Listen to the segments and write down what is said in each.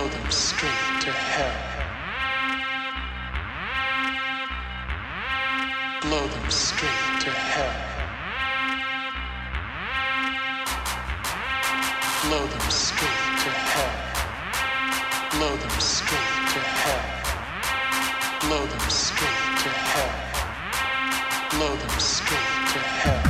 blow them straight to hell. Blow them straight to hell. Blow them straight to hell. Blow them straight to hell. Blow them straight to hell. Blow them straight to hell.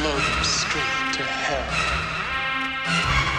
Blow them straight to hell.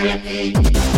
thank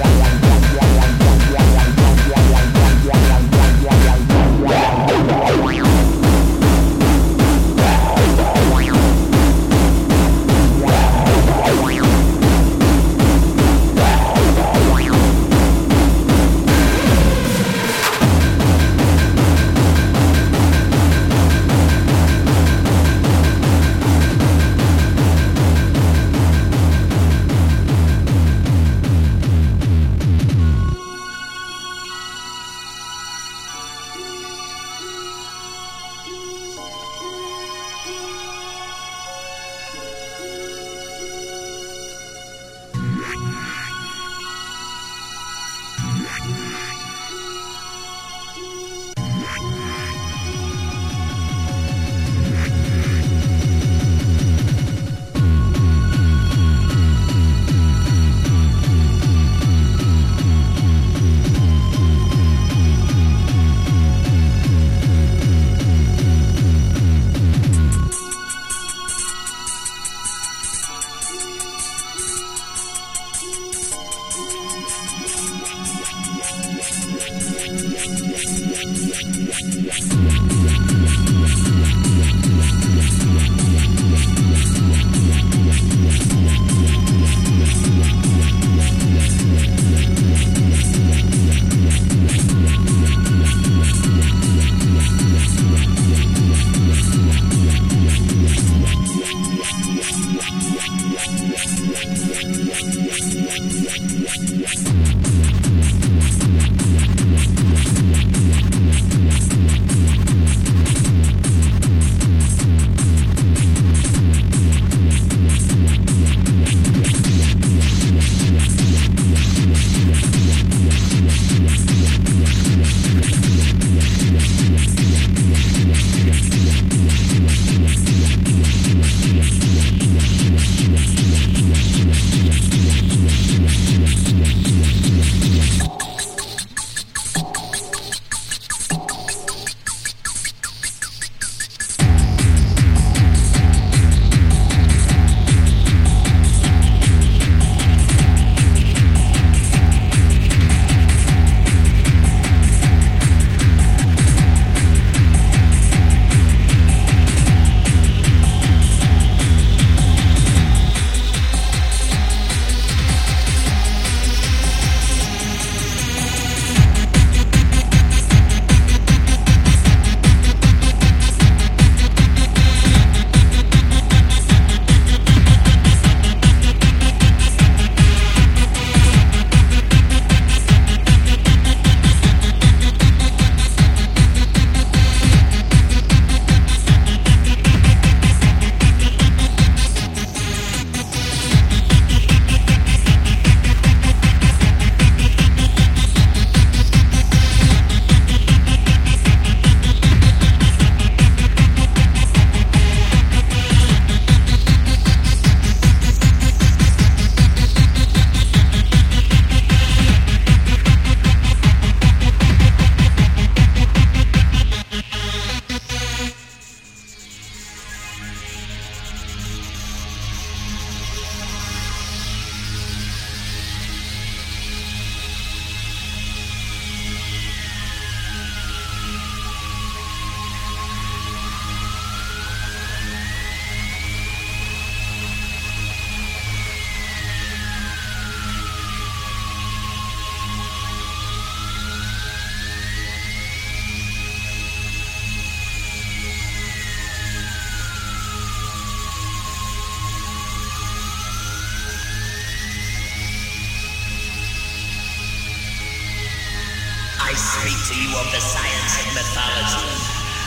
to you of the science of mythology.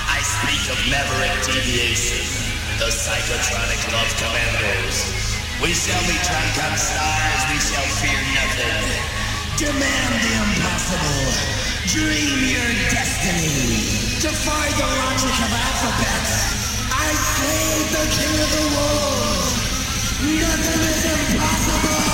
I speak of maverick deviation, the psychotronic love commandos. We shall be drunk on stars, we shall fear nothing. Demand the impossible. Dream your destiny. Defy the logic of alphabets. I slayed the king of the wolves. Nothing is impossible.